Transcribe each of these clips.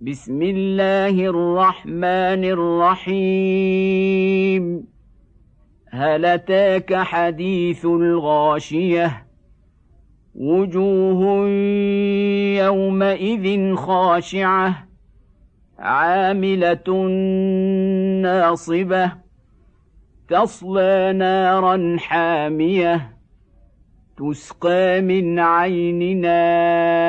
بسم الله الرحمن الرحيم. هل أتاك حديث الغاشية؟ وجوه يومئذ خاشعة عاملة ناصبة تصلى نارا حامية تسقى من عين نانية.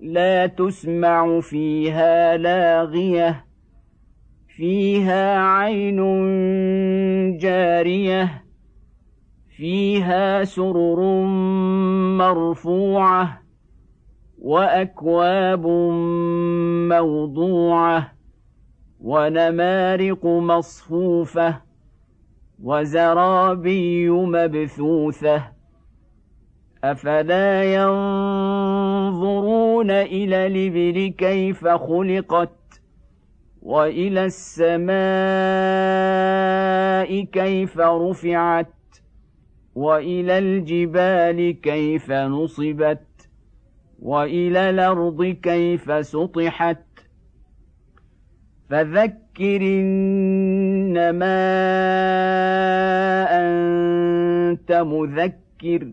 لا تسمع فيها لاغية فيها عين جارية فيها سرر مرفوعة وأكواب موضوعة ونمارق مصفوفة وزرابي مبثوثة. أفلا ينظرون إلى الإبل كيف خلقت وإلى السماء كيف رفعت وإلى الجبال كيف نصبت وإلى الأرض كيف سطحت. فذكر إنما أنت مذكر.